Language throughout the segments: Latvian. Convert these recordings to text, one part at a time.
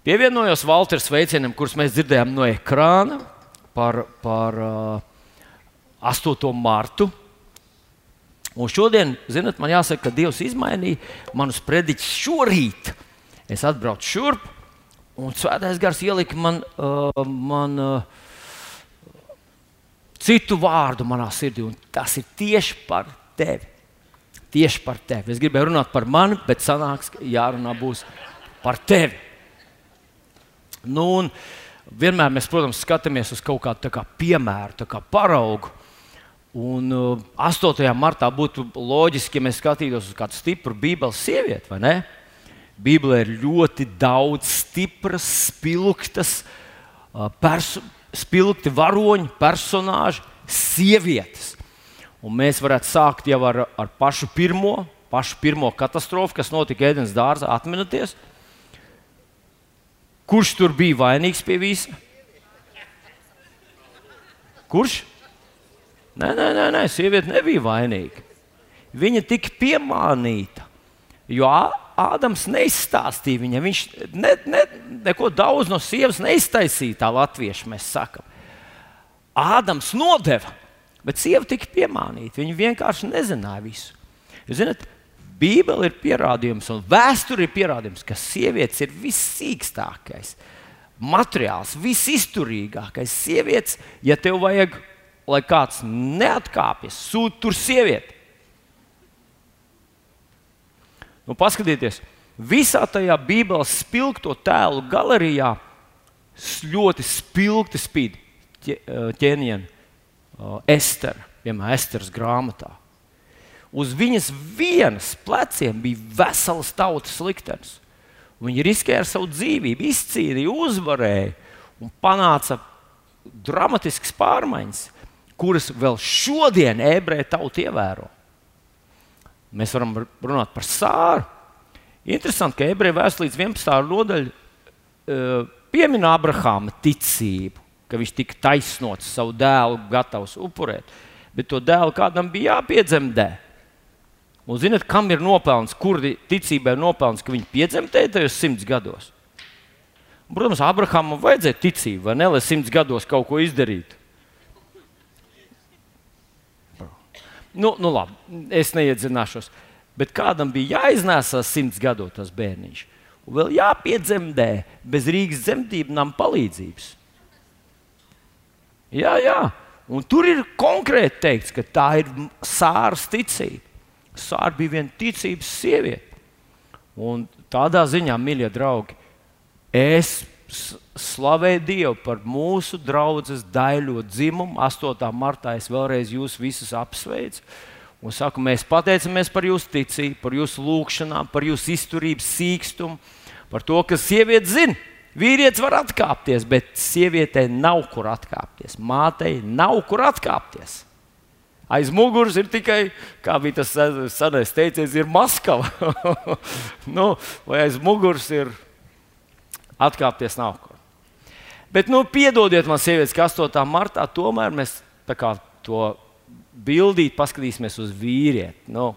Pievienojos Valters veicienam, kurus mēs dzirdējām no ekrāna par, par uh, 8. martu. Un šodien, zinot, man jāsaka, ka Dievs izmainīja manus prediķus šorīt. Es atbraucu šurp, un Svētais Gars ielika man, uh, man uh, citu vārdu manā sirdī, un tas ir tieši par tevi. Tieši par tevi. Es gribēju runāt par mani, bet sanāks, ka jārunā būs par tevi. Nu, vienmēr mēs, protams, skatāmies uz kaut kādu kā piemēru, kā paraugu. Un uh, 8. martā būtu loģiski, ja mēs skatītos uz kādu stipru Bībeles sievieti, vai ne? Bībelē ir ļoti daudz stipras, spilgtas, uh, perso spilgti varoņi, personāži, sievietes. Un mēs varētu sākt jau ar, ar pašu pirmo, pašu pirmo katastrofu, kas notika Ēdienas dārzā. Atminaties, kurš tur bija vainīgs pie visa? Kurš? Nē, nē, nē, nē sieviete nebija vainīga. Viņa tika piemānīta, jo Ādams neizstāstīja viņai. Viņš ne, ne, neko daudz no sievas neiztaisīja, tā latviešu mēs sakām. Ādams nodeva, bet sieva tika piemānīta. Viņa vienkārši nezināja visu. Jūs zināt, Bībele ir pierādījums, un vēsture ir pierādījums, ka sievietes ir vissīkstākais materiāls, visizturīgākais. Sievietes, ja tev vajag lai kāds neatkāpjas, sūta tur sievieti. Nu, paskatieties, visā tajā Bībeles spilgto tēlu galerijā ļoti spilgti spīd ķēniņa Estera, piemēram, Esteras grāmatā. Uz viņas vienas pleciem bija vesels tautas liktenis. Viņa riskēja ar savu dzīvību, izcīnīja, uzvarēja un panāca dramatiskas pārmaiņas kuras vēl šodien ebreju tauta ievēro. Mēs varam runāt par sāru. Interesanti, ka ebreju vēstures līdz 11. nodaļai uh, piemin Abrahāma ticību, ka viņš tika taisnots, savu dēlu gatavs upurēt. Bet to dēlu kādam bija jāpiedzemdē. Un zinot, kam ir nopelns, kuri ticībai ir nopelns, ka viņi piedzemdēja tajos simts gados? Protams, Abrahamam vajadzēja ticību, vai ne, lai simts gados kaut ko izdarītu. Nu, nu labi, es neiedzināšos. Bet kādam bija jāiznēsā simts gadu tas bērniņš. Un vēl jāpiedzemdē bez Rīgas dzemdību nama palīdzības. Jā, jā. Un tur ir konkrēti teikts, ka tā ir sāras ticība. Sāra bija viena ticības sieviete. Un tādā ziņā, mīļie draugi, es slavēju Dievu par mūsu draugu daļo dzimumu. 8. martā es vēlreiz jūs visus apsveicu. Un saku, mēs pateicamies par jūsu ticību, par jūsu lūgšanām, par jūsu izturību, sīkstumu, par to, ka sieviete zina, vīrietis var atkāpties, bet sievietei nav kur atkāpties. Mātei nav kur atkāpties. Aiz muguras ir tikai, kā bija tas senais teiciens, ir Maskava. nu, vai aiz muguras ir atkāpties nav kur. Bet, nu, piedodiet man, sievietes, ka 8. martā tomēr mēs to bildīt, paskatīsimies uz vīrieti. Nu,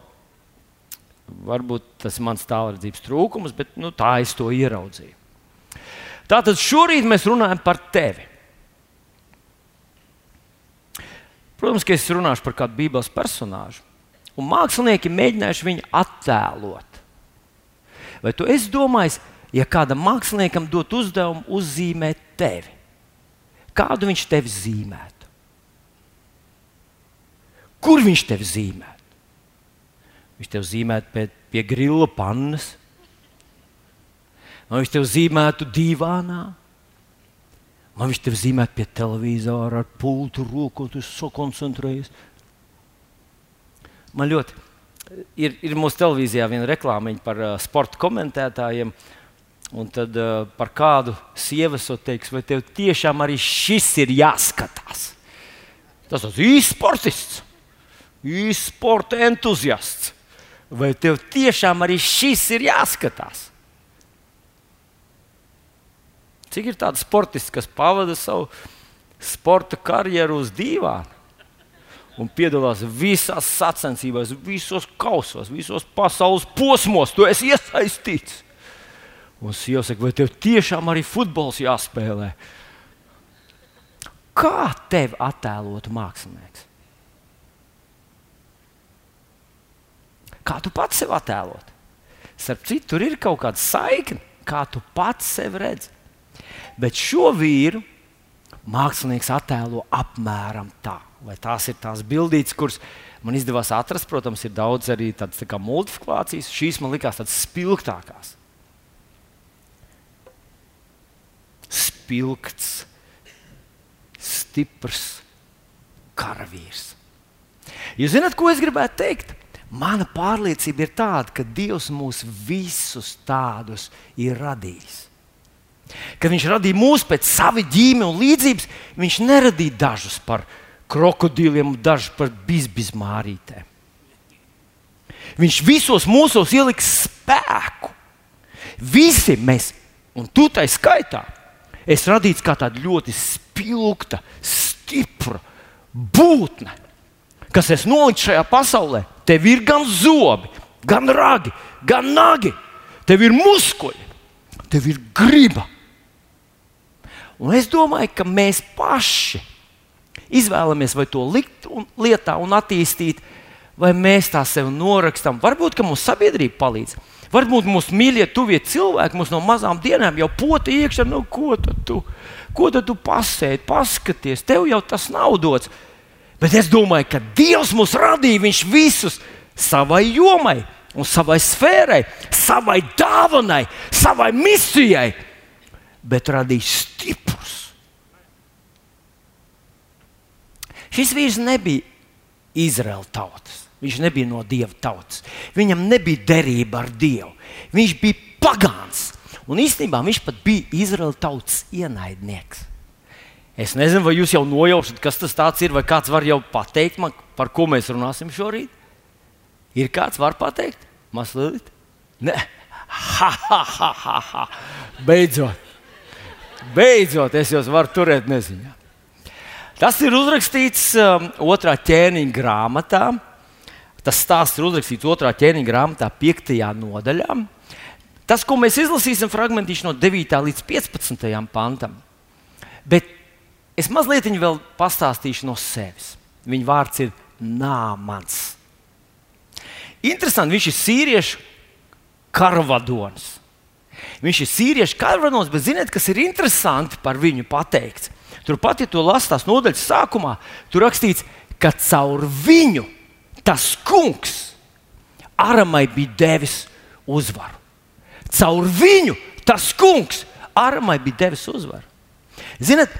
varbūt tas ir mans tālredzības trūkums, bet nu, tā es to ieraudzīju. Tātad šorīt mēs runājam par tevi. Protams, ka es runāšu par kādu Bībeles personāžu. Un mākslinieki mēģinājuši viņu attēlot. Vai tu esi domājis, ja kādam māksliniekam dot uzdevumu uzzīmēt tevi, kādu viņš tevi zīmētu? Kur viņš tevi zīmētu? Viņš tevi zīmētu pie, pie grila pannas, vai viņš tevi zīmētu divānā, vai viņš tevi zīmētu pie televizora ar pultu roku, tu sakoncentrējies. Man ļoti ir, ir mūsu televīzijā viena reklāmiņa par uh, sporta komentētājiem. Un tad uh, par kādu sievieti teiks, vai tev tiešām arī šis ir jāskatās? Tas ir īsts sportists, īsts sporta entuziasts. Vai tev tiešām arī šis ir jāskatās? Cik ir tādi sportisti, kas pavada savu sporta karjeru uz dīvāna un piedalās visās sacensībās, visos kausos, visos pasaules posmos? Tu esi iesaistīts. Un sieva saka, vai tev tiešām arī futbols jāspēlē? Kā tevi attēlotu mākslinieks? Kā tu pats sev attēlot? Starp citu, tur ir kaut kāda saikne, kā tu pats sevi redzi. Bet šo vīru mākslinieks attēlo apmēram tā. Vai tās ir tās bildītas, kuras man izdevās atrast, protams, ir daudz arī tādas tā multiplācijas. Šīs man likās tādas spilgtākās. Spilgts, stiprs karavīrs. Jūs zināt, ko es gribētu teikt? Mana pārliecība ir tāda, ka Dievs mūs visus tādus ir radījis. Kad Viņš radīja mūs pēc sava ģīme un līdzības, Viņš neradīja dažus par krokodīliem, dažus par bizbizmārītēm. Viņš visos mūsos ieliks spēku. Visi mēs, un tu tai skaitā, es radīts kā tāda ļoti spilgta, stipra būtne, kas es noliku šajā pasaulē. Tev ir gan zobi, gan ragi, gan nagi, tev ir muskuļi, tev ir griba. Un es domāju, ka mēs paši izvēlamies vai to likt un, lietā un attīstīt, vai mēs tā sev norakstām. Varbūt mums sabiedrība palīdz. Varbūt mūsu mīļie, tuvie cilvēki mums no mazām dienām jau pota iekšā, nu, ko tad tu, ko tad tu pasēdi, paskaties, tev jau tas nav dots. Bet es domāju, ka Dievs mūs radīja, Viņš visus savai jomai savai sfērai, savai dāvanai, savai misijai, bet radīja stiprus. Šis vīrs nebija Izraēla tautas. Viņš nebija no dieva tautas. Viņam nebija derība ar Dievu. Viņš bija pagāns. Un īstenībā viņš pat bija Izraēla tautas ienaidnieks. Es nezinu, vai jūs jau nojaušat, kas tas ir, vai kāds var jau pateikt man, par ko mēs runāsim šorīt. Ir kāds var pateikt? Mazliet? Nē, ha, ha, ha, ha, ha. Beidzot, beidzot, es jūs varu turēt neziņā. Tas ir uzrakstīts um, otrā ķēniņa grāmatā. Tas stāsts ir uzrakstīts otrā ķēniņa grāmatā, 5. nodaļā. Tas, ko mēs izlasīsim, fragmentīši no 9. līdz 15. pantam. Bet es mazliet vēl pastāstīšu no sevis. Viņa vārds ir Nāmans. Interesanti, viņš ir sīriešu karavadonis. Viņš ir sīriešu karavadonis, bet ziniet, kas ir interesanti par viņu pateikts? Turpat, ja to lasās nodaļas sākumā, tur rakstīts, ka caur viņu tas kungs Aramai bija devis uzvaru. Caur viņu tas kungs Aramai bija devis uzvaru. Ziniet,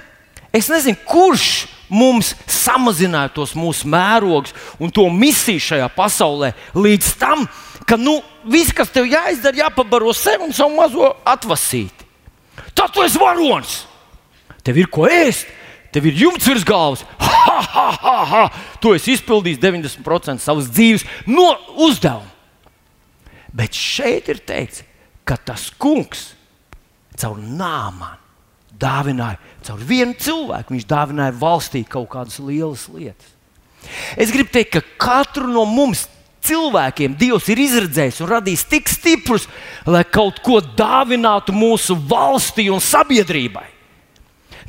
es nezinu, kurš mums samazināja tos mūsu mērogus un to misiju šajā pasaulē līdz tam, ka nu, viss, kas tev jāizdara, jāpabaro sev un savu mazo atvasīt. Tad tu esi varonis! tev ir ko ēst, tev ir jumts virs galvas. Ha, ha, ha, ha. Tu esi izpildījis 90% savas dzīves no uzdevuma. Bet šeit ir teikts, ka tas kungs caur nāmām dāvināja, caur vienu cilvēku viņš dāvināja valstī kaut kādas lielas lietas. Es gribu teikt, ka katru no mums cilvēkiem Dievs ir izredzējis un radījis tik stiprus, lai kaut ko dāvinātu mūsu valstī un sabiedrībai.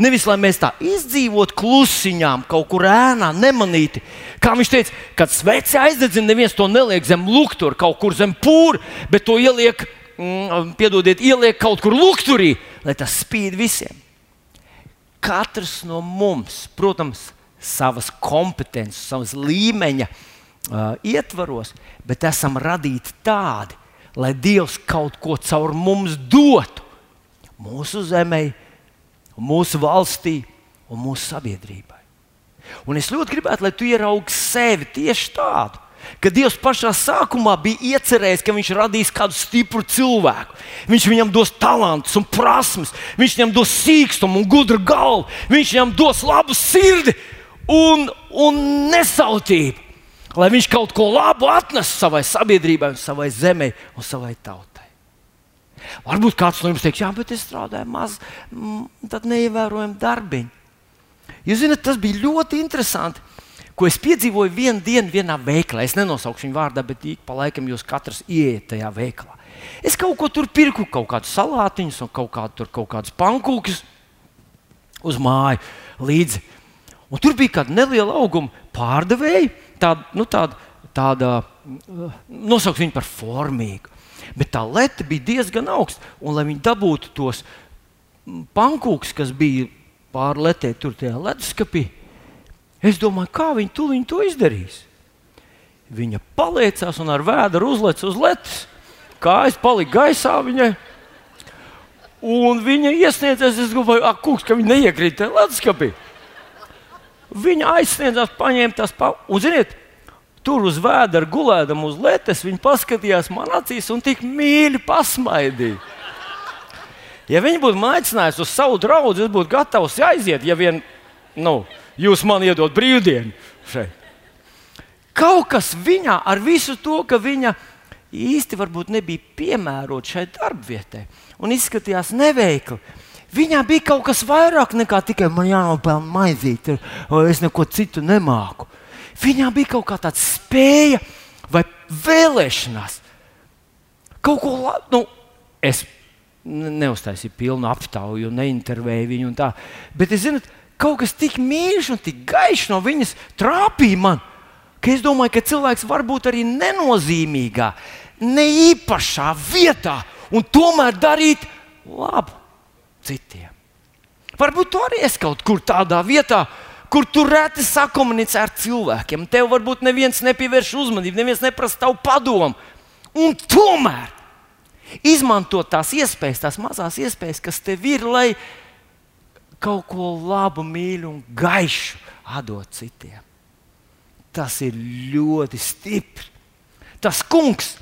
Nevis lai mēs tā izdzīvotu klusiņām, kaut kur ēnā, nemanīti. Kā viņš teica, kad sveci aizdedzina, neviens to neliek zem luktura, kaut kur zem pūra, bet to ieliek, mm, piedodiet, ieliek kaut kur lukturī, lai tas spīd visiem. Katrs no mums, protams, savas kompetences, savas līmeņa uh, ietvaros, bet esam radīti tādi, lai Dievs kaut ko caur mums dotu mūsu zemē mūsu valstī un mūsu sabiedrībai. Un es ļoti gribētu, lai tu ieraugi sevi tieši tādu. Ka Dievs pašā sākumā bija iecerējis, ka Viņš radīs kādu stipru cilvēku. Viņš viņam dos talantus un prasmes, Viņš viņam dos sīkstumu un gudru galvu, Viņš viņam dos labu sirdi un, un nesautību. Lai viņš kaut ko labu atnestu savai sabiedrībai, savai zemē un savai tautai. Varbūt kāds no jums teiks, jā, bet es strādāju maz, tad neievērojami darbiņi. Jūs zināt, tas bija ļoti interesanti. Ko es piedzīvoju vienu dienu vienā veikalā. Es nenosaukšu viņu vārdā, bet ik pa laikam jūs katrs ieiet tajā veikalā. Es kaut ko tur pirku, kaut kādus salātiņus un kaut, kādu, kaut kādus pankūkus uz māju līdzi. Un tur bija kāda neliela auguma pārdevēja, tāda, nu, tāda, tāda nosauksim viņu par formīgu. Bet tā leta bija diezgan augsta, un lai viņi dabūtu tos pankūkus, kas bija pārletē tur tajā leduskapī, es domāju, kā viņi to, viņi to izdarīs. Viņa paliecās un ar vēdru uzlec uz ledus. Kājas palika gaisā viņai. Un viņa iesniedzās, es domāju, ak, kungs, ka viņa neiekrīt tajā leduskapī. Viņa aizsniedzās, paņēma tās pa... un, ziniet, tur uz vēdera gulēdam uz letes, viņa paskatījās man acīs un tik mīļi pasmaidīja. Ja viņi būtu aicinājuši uz savu draugu, es būtu gatavs aiziet, ja vien nu, jūs man iedod brīvdienu šeit. Kaut kas viņā ar visu to, ka viņa īsti varbūt nebija piemērota šai darbvietai un izskatījās neveikli. Viņā bija kaut kas vairāk nekā tikai man jānopelna maizīte, vai es neko citu nemāku. Viņā bija kaut kā tāda spēja vai vēlēšanās. Kaut ko labi, nu, es neuztaisīju pilnu aptauju, neintervēju viņu tā. Bet es zinu, kaut kas tik mīļš un tik gaišs no viņas trāpīja man, ka es domāju, ka cilvēks var būt arī nenozīmīgā, ne īpašā vietā un tomēr darīt labu citiem. Varbūt tu arī esi kaut kur tādā vietā, kur tu reti sakomunicē ar cilvēkiem. Tev varbūt neviens nepievērš uzmanību, neviens neprasa tavu padomu. Un tomēr izmanto tās iespējas, tās mazās iespējas, kas tev ir, lai kaut ko labu, mīļu un gaišu atdot citiem. Tas ir ļoti stipri. Tas kungs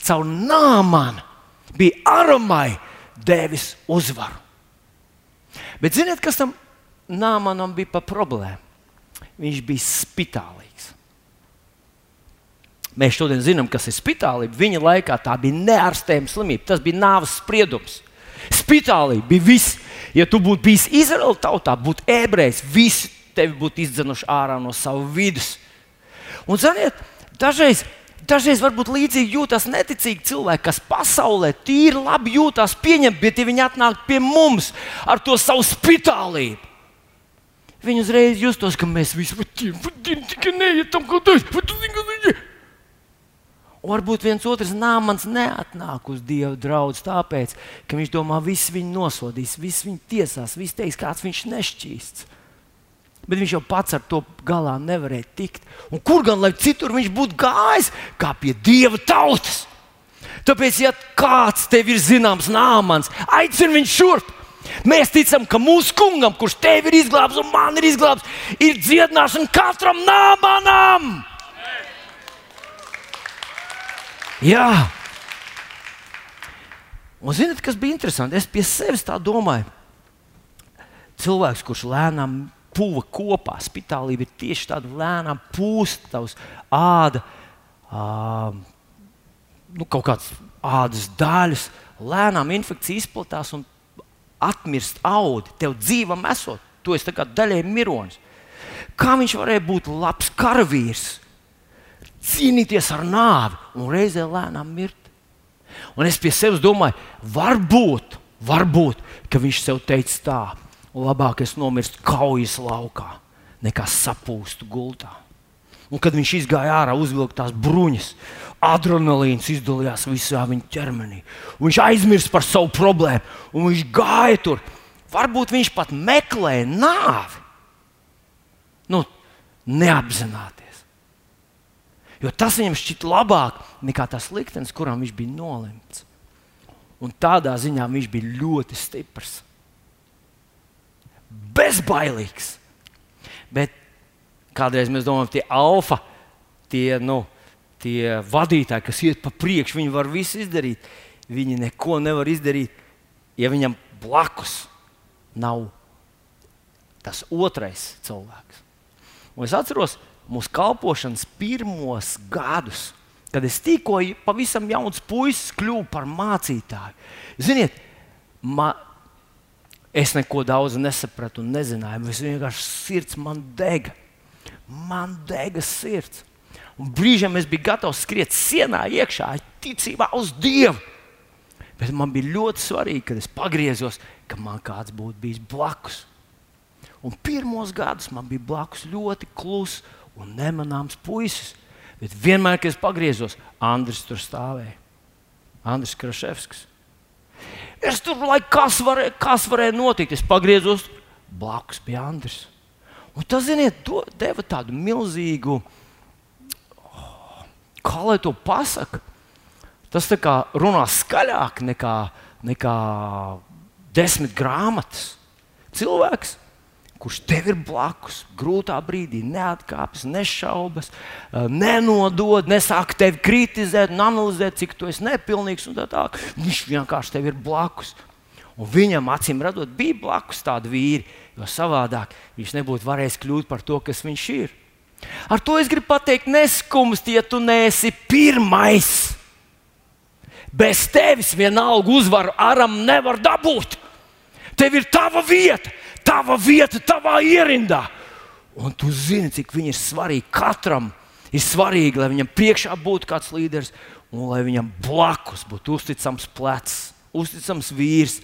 caur nāmanu bija aramai devis uzvaru. Bet ziniet, kas tam nāmanam bija pa problēmu? Viņš bija spitālīgs. Mēs šodien zinām, kas ir spitālība. Viņa laikā tā bija neārstējama slimība. Tas bija nāves spriedums. Spitālība bija viss. Ja tu būtu bijis Izraēla tautā, būtu ebrejs, visi tevi būtu izdzenuši ārā no savas vidus. Un, ziniet, dažreiz Dažreiz varbūt līdzīgi jūtas neticīgi cilvēki, kas pasaulē tīri labi jūtas pieņemti, bet ja viņi atnāk pie mums ar to savu spitālību, viņi uzreiz justos, ka mēs visi tikai neietām kaut kādā. Varbūt viens otrs nāmans neatnāk uz Dieva draugu tāpēc, ka viņš domā, viss viņu nosodīs, viss viņu tiesās, viss teiks, kāds viņš nešķīsts bet viņš jau pats ar to galā nevarēja tikt. Un kur gan lai citur viņš būtu gājis, kā pie dieva tautas? Tāpēc, ja kāds tev ir zināms nāmans, aicini viņu šurp. Mēs ticam, ka mūsu kungam, kurš tevi ir izglābs un man ir izglābs, ir dziedināšana katram nāmanam. Jā, un zināt, kas bija interesanti? Es pie sevis tā domāju. Cilvēks, kurš lēnām puva kopā. Spitālība ir tieši tāda lēnām pūst, tavs āda, uh, nu, kaut kādas ādas daļas, lēnām infekcija izplatās un atmirst audi. Tev dzīvam esot, tu esi daļai mironis. Kā viņš varēja būt labs karavīrs, cīnīties ar nāvi un reizē lēnām mirt? Un es pie sevis domāju, varbūt, varbūt ka viņš sev teica tā labāk es nomirstu kaujas laukā, nekā sapūstu gultā. Un kad viņš izgāja ārā, uzvilka tās bruņas, adrenalīns izdalījās visā viņa ķermenī. Viņš aizmirsa par savu problēmu, un viņš gāja tur. Varbūt viņš pat meklēja nāvi. Nu, neapzināties. Jo tas viņam šķita labāk nekā tas liktenis, kuram viņš bija nolemts. Un tādā ziņā viņš bija ļoti stiprs bezbailīgs. Bet kādreiz mēs domājam, tie alfa, tie, nu, tie vadītāji, kas iet pa priekšu, viņi var visu izdarīt. Viņi neko nevar izdarīt, ja viņam blakus nav tas otrais cilvēks. Un es atceros mūsu kalpošanas pirmos gadus, kad es tikko pavisam jauns puisis kļuvu par mācītāju. Ziniet, ma, Es neko daudz nesapratu un nezināju. Es vienkārši sirds man dega. Man dega sirds. Un brīžiem es biju gatavs skriet sienā iekšā, ticībā uz Dievu. Bet man bija ļoti svarīgi, kad es pagriezos, ka man kāds būtu bijis blakus. Un pirmos gadus man bija blakus ļoti kluss un nemanāms puisis. Bet vienmēr, kad es pagriezos, Andris tur stāvēja. Andris Kraševskis. Es tur lai kas varēja, kas varēja notikt. Es pagriezos, blakus bija Andris. Un tas, ziniet, to deva tādu milzīgu, oh, kā lai to pasakā. Tas runā skaļāk nekā, nekā desmit grāmatas. Cilvēks, kurš tev ir blakus, grūtā brīdī neatkāpjas, nešaubas, eh, nenodod, nesāk tevi kritizēt, analizēt, cik tu esi nepilnīgs un tā tālāk. Viņš vienkārši tev ir blakus. Un viņam, acīm redzot, bija blakus tādi vīri, jo savādāk viņš nebūtu varējis kļūt par to, kas viņš ir. Ar to es gribu pateikt, neskumst, ja tu neesi pirmais. Bez tevis vienalga uzvaru aram nevar dabūt. Tev ir tava vieta, tava vieta, tavā ierindā. Un tu zini, cik viņi ir svarīgi. Katram ir svarīgi, lai viņam priekšā būtu kāds līderis un lai viņam blakus būtu uzticams plecs, uzticams vīrs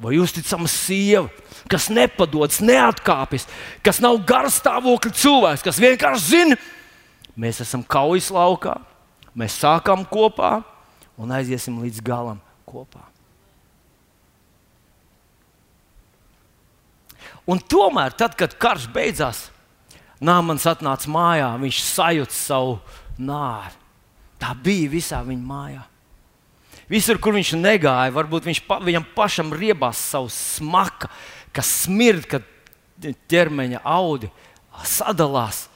vai uzticama sieva, kas nepadodas, neatkāpjas, kas nav garstāvokļa cilvēks, kas vienkārši zina, mēs esam kaujas laukā, mēs sākam kopā, un aiziesim līdz galam kopā. Un tomēr, tad, kad karš beidzās, Nāmans atnāca mājā, viņš sajūta savu nāri. Tā bija visā viņa mājā. Visur, kur viņš negāja, varbūt viņš pa, viņam pašam riebās savu smaku, kas smird, kad ķermeņa audi sadalās.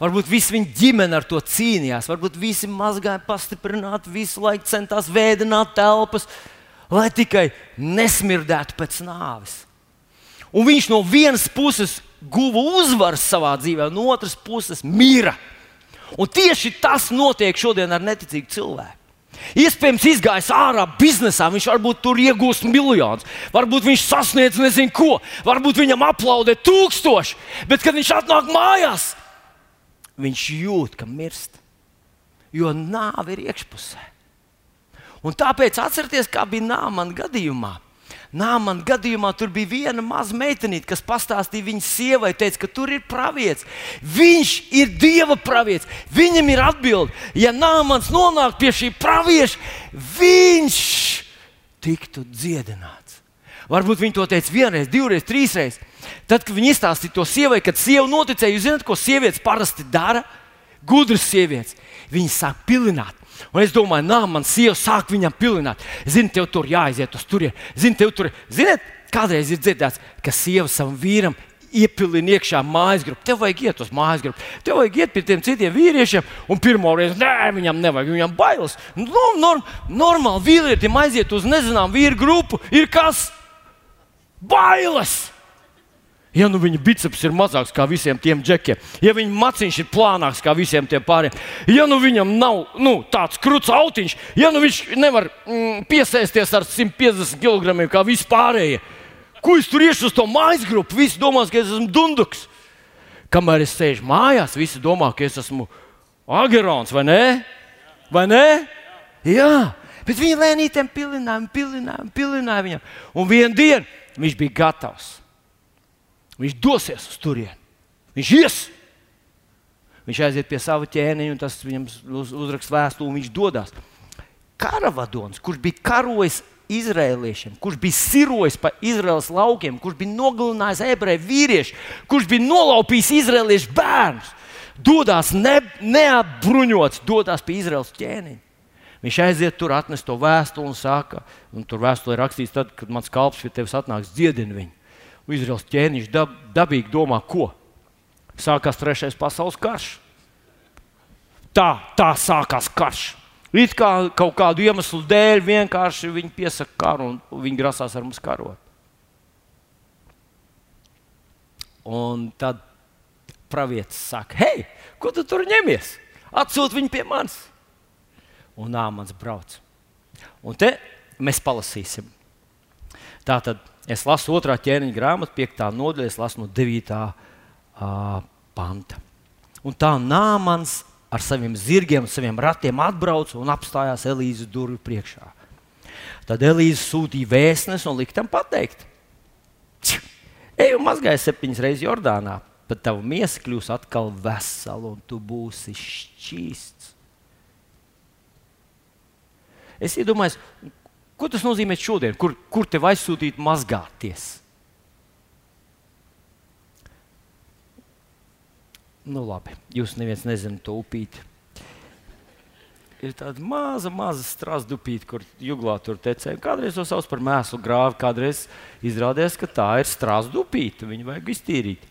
Varbūt visa viņa ģimene ar to cīnījās, varbūt visi mazgāja pastiprināt, visu laiku centās vēdināt telpas, lai tikai nesmirdētu pēc nāves. Un viņš no vienas puses guva uzvaru savā dzīvē, no otras puses mira. Un tieši tas notiek šodien ar neticīgu cilvēku. Iespējams, izgājis ārā biznesā, viņš varbūt tur iegūst miljonus, varbūt viņš sasniedz nezinu ko, varbūt viņam aplaudē tūkstoši, bet kad viņš atnāk mājās, viņš jūt, ka mirst. Jo nāve ir iekšpusē. Un tāpēc atcerieties, kā bija Nāmana gadījumā. Nāmana gadījumā tur bija viena maza meitenīte, kas pastāstīja viņas sievai, teica, ka tur ir pravietis. Viņš ir dieva pravietis. Viņam ir atbilde, ja Nāmans nonāk pie šī pravieša, viņš tiktu dziedināts. Varbūt viņi to teica vienreiz, divreiz, trīsreiz. Tad, kad viņi izstāstīja to sievai, kad sieva noticēja, jūs zināt, ko sievietes parasti dara? Gudras sievietes. Viņas sāk pilināt. Un es domāju, nā, man sieva sāk viņam pilināt. Zini, tev tur jāaiziet uz turieni. Zini, tev tur, ziniet, kādreiz ir dzirdēts, ka sieva savam vīram iepilina iekšā mājas grupu. Tev vajag iet uz mājas grupu. Tev vajag iet pie tiem citiem vīriešiem, un pirmo reizi nē, viņam nevajag, viņam bailes. Nu, norm, normāli vīrietim aiziet uz nezināmu vīru grupu ir kas? Bailes! Ja nu viņa biceps ir mazāks kā visiem tiem džekiem, ja viņa maciņš ir plānāks kā visiem tiem pāriem, ja nu viņam nav nu, tāds krūts autiņš, ja nu viņš nevar mm, piesēsties ar 150 kg kā vispārējie, ko es tur iešu uz to mājas grupu? Visi domās, ka es esmu dunduks. Kamēr es sēžu mājās, visi domā, ka es esmu agerons vai nē? Vai nē? Jā, bet viņi lēnītēm pilināja, pilināja, pilināja viņam. Un vienā dienā viņš bija gatavs. Viņš dosies uz turieni. Viņš ies. Viņš aiziet pie sava ķēniņa, un tas viņam uz, uzraksta vēstuli, un viņš dodas. Karavadons, kurš bija karojis izrēliešiem, kurš bija sirojis pa Izraels laukiem, kurš bija nogalinājis ebreju vīriešu, kurš bija nolaupījis izrēliešu bērnus, dodas ne, neapbruņots, dodas pie Izraels ķēniņa. Viņš aiziet tur, atnes to vēstuli un saka, un tur vēstulē rakstīts, tad, kad mans kalps pie tevis atnāks, dziedini viņu. Izraels ķēniņš dab, dabīgi domā, ko? Sākās trešais pasaules karš. Tā, tā sākās karš. It kā kaut kādu iemeslu dēļ vienkārši viņi piesaka karu un viņi grasās ar mums karot. Un tad pravietis saka, hei, ko tu tur ņemies? Atsūti viņu pie manis. Un nāmans brauc. Un te mēs palasīsim. Tā tad Es lasu otrā ķēniņa grāmatu, 5. nodaļa, es lasu no 9. Uh, panta. Un tā Nāmans ar saviem zirgiem, saviem ratiem atbrauca un apstājās Elīzes durvju priekšā. Tad Elīze sūtīja vēstnes un lika tam pateikt: Ej, un mazgāj septiņas reizes Jordānā, tad tava miesa kļūs atkal vesela un tu būsi šķīsts. Es iedomājos, ko tas nozīmē šodien, kur, kur tev aizsūtīt mazgāties. Nu, labi, jūs neviens nezināt to upīti ir tāda maza, maza strāzdupīte, kur juglā tur tecēja. Kādreiz to sauc par mēslu grāvi, kādreiz izrādījās, ka tā ir strāzdupīte. Viņu vajag iztīrīt.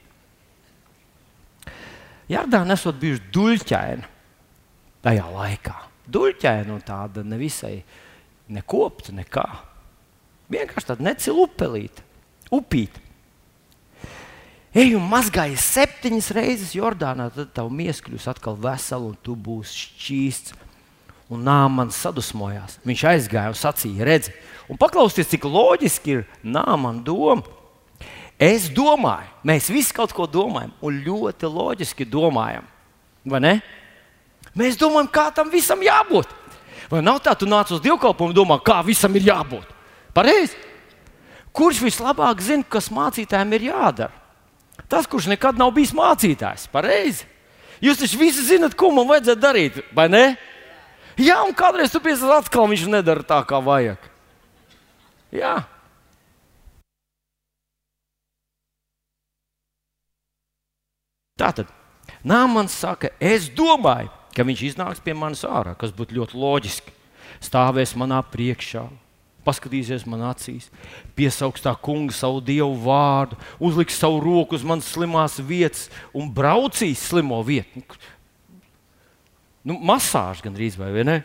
Jardāna esot bijusi duļķaina tajā laikā. Duļķaina un tāda nevisai nekopta, nekā. Vienkārši tāda necila upelīte, upīte. Ej un mazgājies septiņas reizes Jordānā, tad tev miesa kļūs atkal vesela un tu būsi šķīsts Un Nāmans sadusmojās. Viņš aizgāja un sacīja, redzi, un paklausieties, cik loģiski ir Nāmana doma. Es domāju, mēs visi kaut ko domājam, un ļoti loģiski domājam. Vai ne? Mēs domājam, kā tam visam jābūt. Vai nav tā, tu nāc uz dievkalpojumu un domā, kā visam ir jābūt? Pareizi! Kurš vislabāk zina, kas mācītājiem ir jādara? Tas, kurš nekad nav bijis mācītājs, pareizi. Jūs taču visi zinat, ko man vajadzētu darīt, vai ne? Jā, un kādreiz tu piesāc atkal, viņš nedara tā, kā vajag. Jā. Tātad Nāmans saka, es domāju, ka viņš iznāks pie manis ārā, kas būtu ļoti loģiski. Stāvēs manā priekšā, paskatīsies man acīs, piesaugs tā kunga savu dievu vārdu, uzliks savu roku uz manas slimās vietas un braucīs slimo vietu nu, masāžu gandrīz vai ne?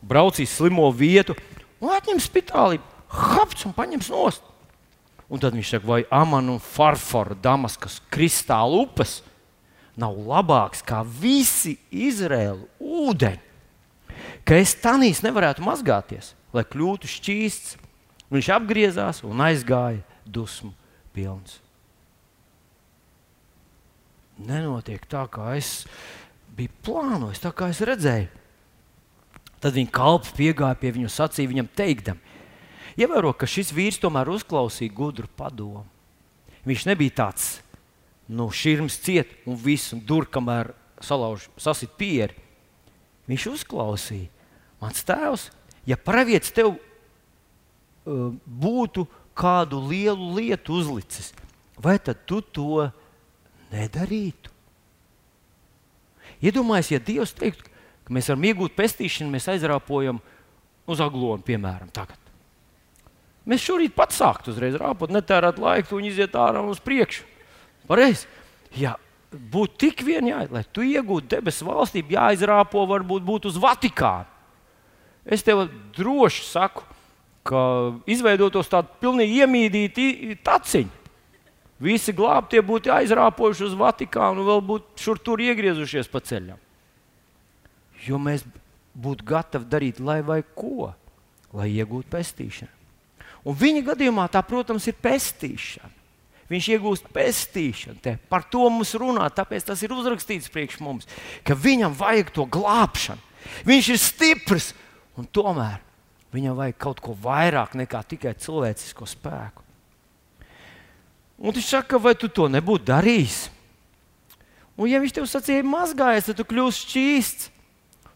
Braucīs slimo vietu atņems spitāli, hapts un paņems nost. Un tad viņš saka, vai amanu un farforu Damaskas kristāla upes nav labāks kā visi Izraēlu ūdeņi, ka es tanīs nevarētu mazgāties, lai kļūtu šķīsts. Viņš apgriezās un aizgāja dusmu pilns. Nenotiek tā, kā es bija plānojis, tā kā es redzēju. Tad viņa kalps piegāja pie viņa un sacīja viņam, teikdam, ievēro, ka šis vīrs tomēr uzklausīja gudru padomu. Viņš nebija tāds, nu, šķirms ciet un viss, dur, kamēr salauž, sasit pieri. Viņš uzklausīja, mans tēvs, ja pravietis tev uh, būtu kādu lielu lietu uzlicis, vai tad tu to nedarītu? Iedomājieties, ja Dievs teiktu, ka mēs varam iegūt pestīšanu, mēs aizrāpojam uz aglonu, piemēram, tagad. Mēs šorīt pat sāktu uzreiz rāpot, netērēt laiku un iziet ārā uz priekšu. Pareizi. Ja būtu tik vien jāiet, lai tu iegūtu debesu valstību, jāizrāpo varbūt būt uz Vatikānu. Es tev droši saku, ka izveidotos tādu pilnīgi iemīdītu taciņu. Visi glābtie būtu aizrāpojuši uz Vatikānu un vēl būtu šur tur iegriezušies pa ceļam. Jo mēs būtu gatavi darīt lai vai ko, lai iegūtu pestīšanu. Un viņa gadījumā tā, protams, ir pestīšana. Viņš iegūst pestīšanu. Te. Par to mums runā, tāpēc tas ir uzrakstīts priekš mums, ka viņam vajag to glābšanu. Viņš ir stiprs, un tomēr viņam vajag kaut ko vairāk nekā tikai cilvēcisko spēku. Un viņš saka, vai tu to nebūtu darījis? Un, ja viņš tev sacīja, mazgājies, tad tu kļūsi šķīsts.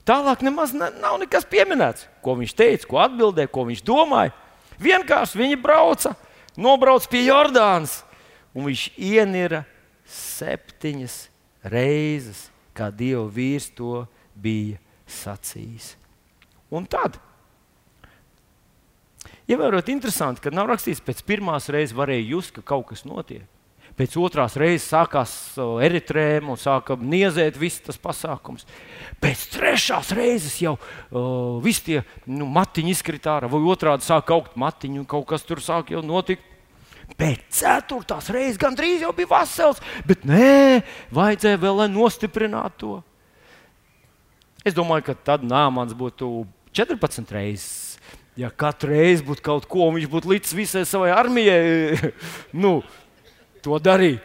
Tālāk nemaz ne, nav nekas pieminēts, ko viņš teica, ko atbildēja, ko viņš domāja. Vienkārši viņi brauca, nobrauca pie Jordānas, un viņš ienira septiņas reizes, kā Dieva vīrs to bija sacījis. Un tad Ievērot, interesanti, ka nav rakstīts, pēc pirmās reizes varēja just, ka kaut kas notiek. Pēc otrās reizes sākās eritrēma un sāka niezēt visas tas pasākums. Pēc trešās reizes jau uh, viss tie nu, matiņi izkrita ārā, vai otrādi sāka augt matiņi un kaut kas tur sāk jau notikt. Pēc ceturtās reizes gandrīz jau bija vesels, bet nē, vajadzēja vēl nostiprinātu to. Es domāju, ka tad nāmans būtu 14 reizes ja katru reizi būtu kaut ko, viņš būtu līdz visai savai armijai, nu, to darīt.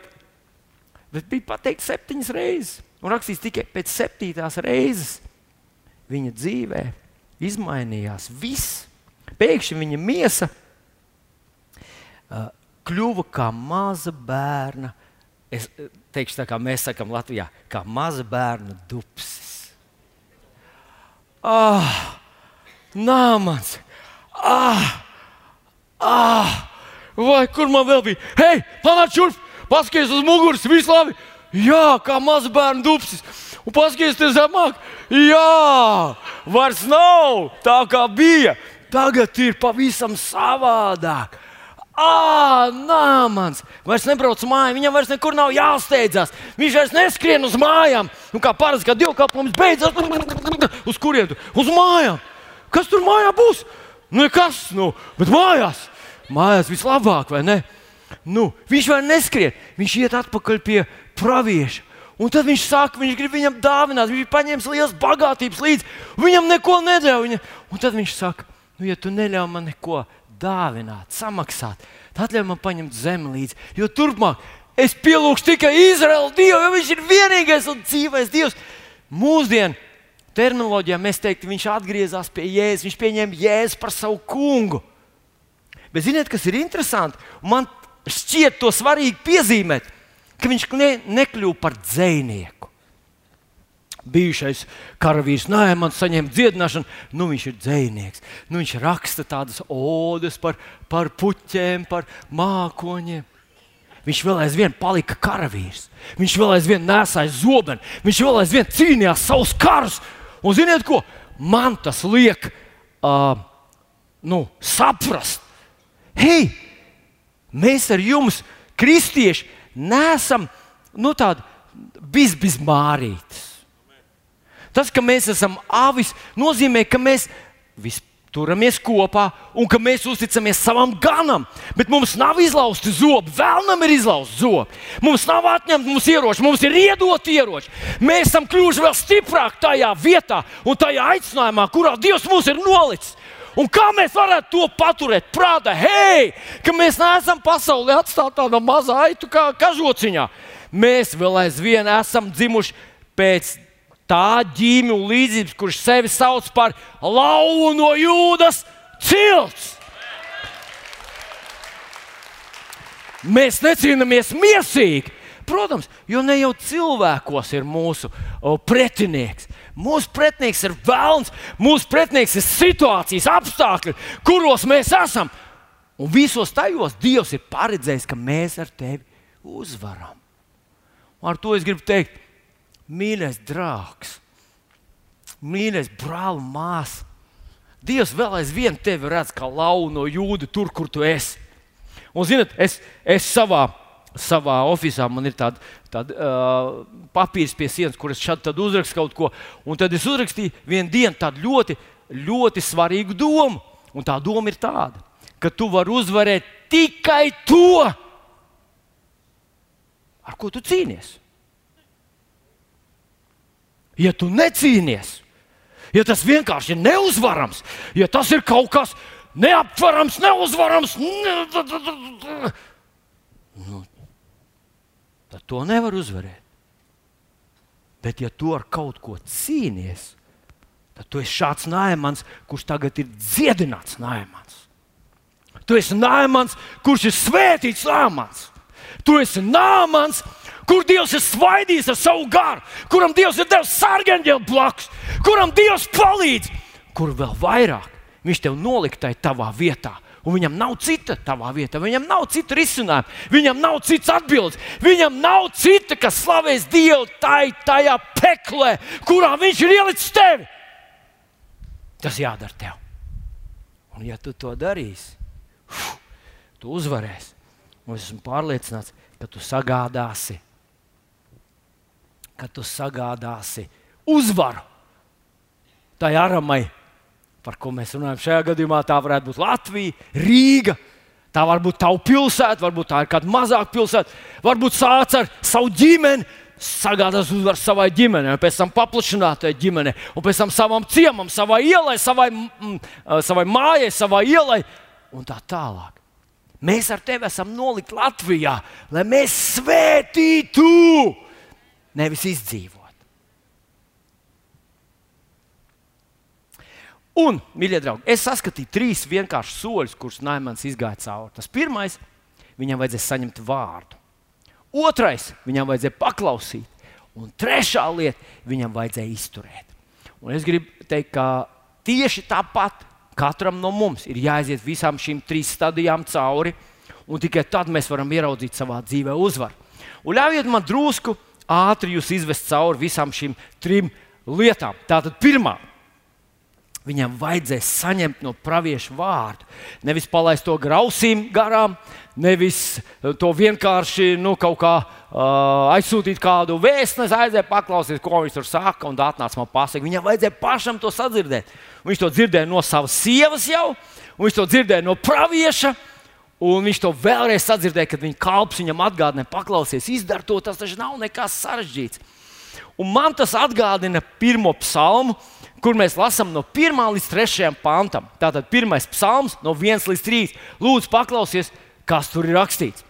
Bet bija pateikts septiņas reizes, un rakstīts tikai pēc septītās reizes viņa dzīvē izmainījās viss. pēkšņi viņa miesa uh, kļuva kā maza bērna. Es teikšu, tā kā mēs sakām Latvijā, kā maza bērna dupsis. Ah, nāmans! Ah, ah, vai kur man vēl bija? Hei, panāc šurp! Paskaties uz muguras, viss labi! Jā, kā maza bērna dupsis! Un paskaties zemāk! Jā, vairs nav tā kā bija! Tagad ir pavisam savādāk! Ah, nā, mans! Vairs nebrauc mājā, viņam vairs nekur nav jāsteidzas. Viņš vairs neskrien uz mājām. Nu, kā parasti, kad dievkalpojums beidzas, uz kurien? Uz mājām! Kas tur mājā būs? Nu, nekas, nu, bet mājās. Mājās vislabāk, vai ne? Nu, viņš vairs neskrien, viņš iet atpakaļ pie pravieša. Un tad viņš saka, viņš grib viņam dāvināt, viņš ir paņēmis liels bagātības līdzi, viņam neko nedēļ. Viņa... Un tad viņš saka, nu, ja tu neļauj man neko dāvināt, samaksāt, tad ļauj man paņemt zemi līdzi. Jo turpmāk es pielūgšu tikai Izraēlu Dievu, jo viņš ir vienīgais un dzīvais Dievs. Mūsdienu terminoloģijā mēs teiktu, viņš atgriezās pie Jēzus, viņš pieņēma Jēzu par savu kungu. Bet ziniet, kas ir interesanti? Man šķiet to svarīgi piezīmēt, ka viņš ne, nekļuva par dzinieku. Bijušais karavīrs, nē, man saņēma dziedināšanu, nu viņš ir dzinieks. Nu, viņš raksta tādas odes par, par puķiem, par mākoņiem. Viņš vēl aizvien palika karavīrs. Viņš vēl aizvien nesāja zobenu, viņš vēl aizvien cīnījās savus karus. Un ziniet, ko man tas liek uh, nu, saprast? Hei, mēs ar jums, kristieši, nesam nu, tādi bizbizmārītis. Tas, ka mēs esam avis, nozīmē, ka mēs vispār turamies kopā un ka mēs uzticamies savam ganam. Bet mums nav izlausti zobi, vēlnam ir izlausti zobi. Mums nav atņemti mūsu ieroči, mums ir iedoti ieroči. Mēs esam kļuvuši vēl stiprāki tajā vietā un tajā aicinājumā, kurā Dievs mūs ir nolicis. Un kā mēs varētu to paturēt prātā? Hei, ka mēs neesam pasaulē atstāti tādā mazā aitu kā kažociņā. Mēs vēl aizvien esam dzimuši pēc tā ģīmija un līdzības, kurš sevi sauc par lauvu no jūdas cilts. Mēs necīnāmies miesīgi. Protams, jo ne jau cilvēkos ir mūsu pretinieks. Mūsu pretinieks ir vēlns, mūsu pretinieks ir situācijas, apstākļi, kuros mēs esam. Un visos tajos Dievs ir paredzējis, ka mēs ar tevi uzvaram. Un ar to es gribu teikt, mīļais draugs, mīļais brāl, māsa. Dievs vēl aizvien tevi redz kā lauvu no jūda, tur, kur tu esi. Un, zinot, es, es savā, savā oficiālā man ir tāda, tāda uh, papīrs pie sienas, kur es šādi uzrakstu kaut ko. Un tad es uzrakstīju vienu dienu tādu ļoti, ļoti svarīgu domu. Un tā doma ir tāda, ka tu vari uzvarēt tikai to, ar ko tu cīnies ja tu necīnies, ja tas vienkārši ir neuzvarams, ja tas ir kaut kas neaptverams, neuzvarams, ne... nu, tad to nevar uzvarēt. Bet, ja tu ar kaut ko cīnies, tad tu esi šāds nāmans, kurš tagad ir dziedināts nāmans. Tu esi nāmans, kurš ir svētīts nāmans. Tu esi nāmans, kur Dievs ir svaidījis ar savu garu, kuram Dievs ir devis sargaņģeli blakus, kuram Dievs palīdz, kur vēl vairāk viņš tev noliktai tavā vietā. Un viņam nav cita tavā vietā, viņam nav cita risinājuma, viņam nav cits atbildes, viņam nav cita, kas slavēs Dievu tai, tajā peklē, kurā viņš ir ielicis tevi. Tas jādara tev. Un, ja tu to darīsi, tu uzvarēsi. Un es esmu pārliecināts, ka tu sagādāsi ka tu sagādāsi uzvaru tai aramai, par ko mēs runājam. Šajā gadījumā tā varētu būt Latvija, Rīga. Tā var būt tava pilsēta, varbūt tā ir kāda mazāka pilsēta. Varbūt sāc ar savu ģimeni, sagādās uzvaru savai ģimenei, pēc tam paplašinātai ģimenei, un pēc tam savam ciemam, savai ielai, savai, mm, savai mājai, savai ielai un tā tālāk. Mēs ar tevi esam nolikti Latvijā, lai mēs svētītu nevis izdzīvot. Un, mīļie draugi, es saskatīju trīs vienkāršus soļus, kurus Naimans izgāja cauri. Tas pirmais, viņam vajadzēja saņemt vārdu. Otrais, viņam vajadzēja paklausīt. Un trešā lieta, viņam vajadzēja izturēt. Un es gribu teikt, ka tieši tāpat katram no mums ir jāiziet visām šīm trīs stadijām cauri, un tikai tad mēs varam ieraudzīt savā dzīvē uzvaru. Un ļaujiet man drusku ātri jūs izvest cauri visām šīm trim lietām. Tātad pirmā. Viņam vajadzēs saņemt no pravieša vārdu. Nevis palaist to grausīm garām, nevis to vienkārši nu, kaut kā uh, aizsūtīt kādu vēstnesi, aiziet paklausīties, ko viņš tur saka, un atnāc man pasakot. Viņam vajadzēja pašam to sadzirdēt. Viņš to dzirdēja no savas sievas jau, un viņš to dzirdēja no pravieša. Un viņš to vēlreiz sadzirdēja, kad viņa kalps viņam atgādināja, paklausies, izdara to, tas taču nav nekas sarežģīts. Un man tas atgādina pirmo psalmu, kur mēs lasām no 1 līdz 3 pantam. Tātad pirmais psalms no 1 līdz 3. Lūdzu, paklausies, kas tur ir rakstīts.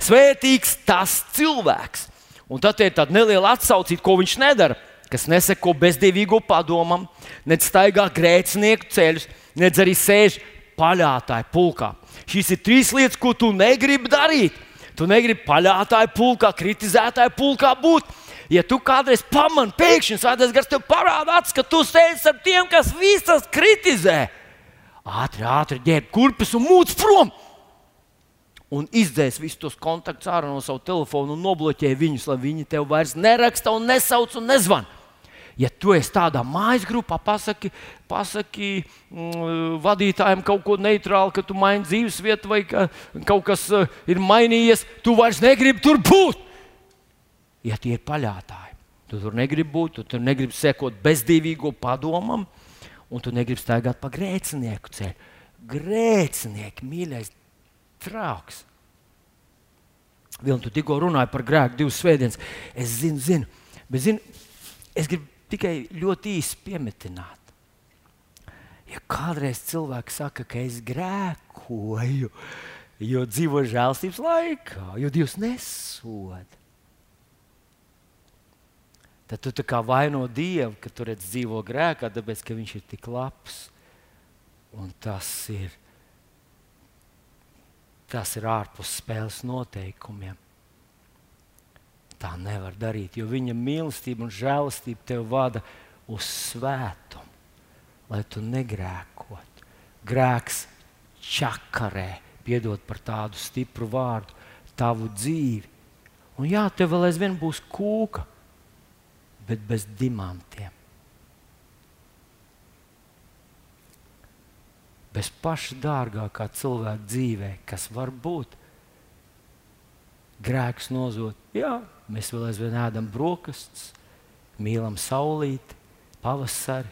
Svētīgs tas cilvēks. Un tad ir tāda neliela atsaucība, ko viņš nedara, kas neseko bezdīvīgo padomam, ne staigā grēcinieku ceļus, ne arī sēž paļātāju pulkā. Šīs ir trīs lietas, ko tu negribi darīt. Tu negribi paļātāju pulkā, kritizētāju pulkā būt. Ja tu kādreiz pamani, pēkšņi svētais gars tev parāda acis, ka tu sēdi ar tiem, kas visas kritizē, ātri, ātri ģērb kurpes un mūc prom. Un izdzēs visus tos kontaktus ārā no sava telefona un nobloķē viņus, lai viņi tev vairs neraksta un nesauc un nezvan. Ja tu esi tādā mājas grupā, pasaki, pasaki mm, vadītājiem kaut ko neitrālu, ka tu maini dzīves vietu vai ka kaut kas uh, ir mainījies, tu vairs negribi tur būt. Ja tie ir paļātāji, tu tur negribi būt, tu tur negribi sekot bezdīvīgo padomam, un tu negribi staigāt pa grēcinieku ceļu. Grēcinieki, mīļais draugs. Vilni, tu tikko runāji par grēku divas svētdienas. Es zinu, zinu, bet zinu, es gribu tikai ļoti īsi piemetināt. Ja kādreiz cilvēks saka, ka es grēkoju, jo dzīvo žēlstības laikā, jo Dievs nesoda, tad tu kā vaino Dievu, ka tur dzīvo grēkā, tāpēc ka viņš ir tik labs. Un tas ir, tas ir ārpus spēles noteikumiem tā nevar darīt, jo viņa mīlestība un žēlastība tev vada uz svētumu, lai tu negrēkotu. Grēks čakarē, piedod par tādu stipru vārdu, tavu dzīvi. Un jā, tev vēl aizvien būs kūka, bet bez dimantiem. Bez paša dārgākā cilvēka dzīvē, kas var būt grēks nozot. Jā, Mēs vēl aizvien ēdam brokastis, mīlam saulīti, pavasari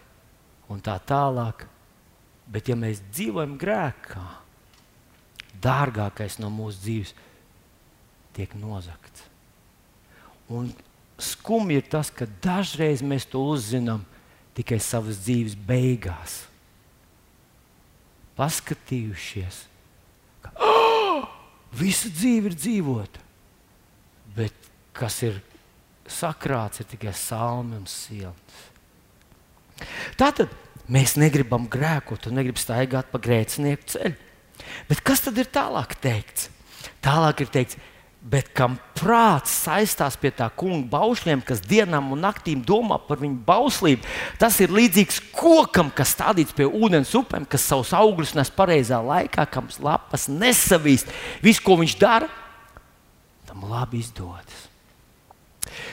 un tā tālāk. Bet, ja mēs dzīvojam grēkā, dārgākais no mūsu dzīves tiek nozagts. Un skumji ir tas, ka dažreiz mēs to uzzinām tikai savas dzīves beigās. Paskatījušies, ka oh, visa dzīve ir dzīvota, kas ir sakrāts, ir tikai salmi un silts. Tātad mēs negribam grēkot un negribam staigāt pa grēcinieku ceļu. Bet kas tad ir tālāk teikts? Tālāk ir teikts, bet kam prāts saistās pie tā kunga baušļiem, kas dienām un naktīm domā par viņu bauslību, tas ir līdzīgs kokam, kas stādīts pie ūdens upēm, kas savus augļus nes pareizā laikā, kam lapas nesavīst. Viss, ko viņš dara, tam labi izdodas.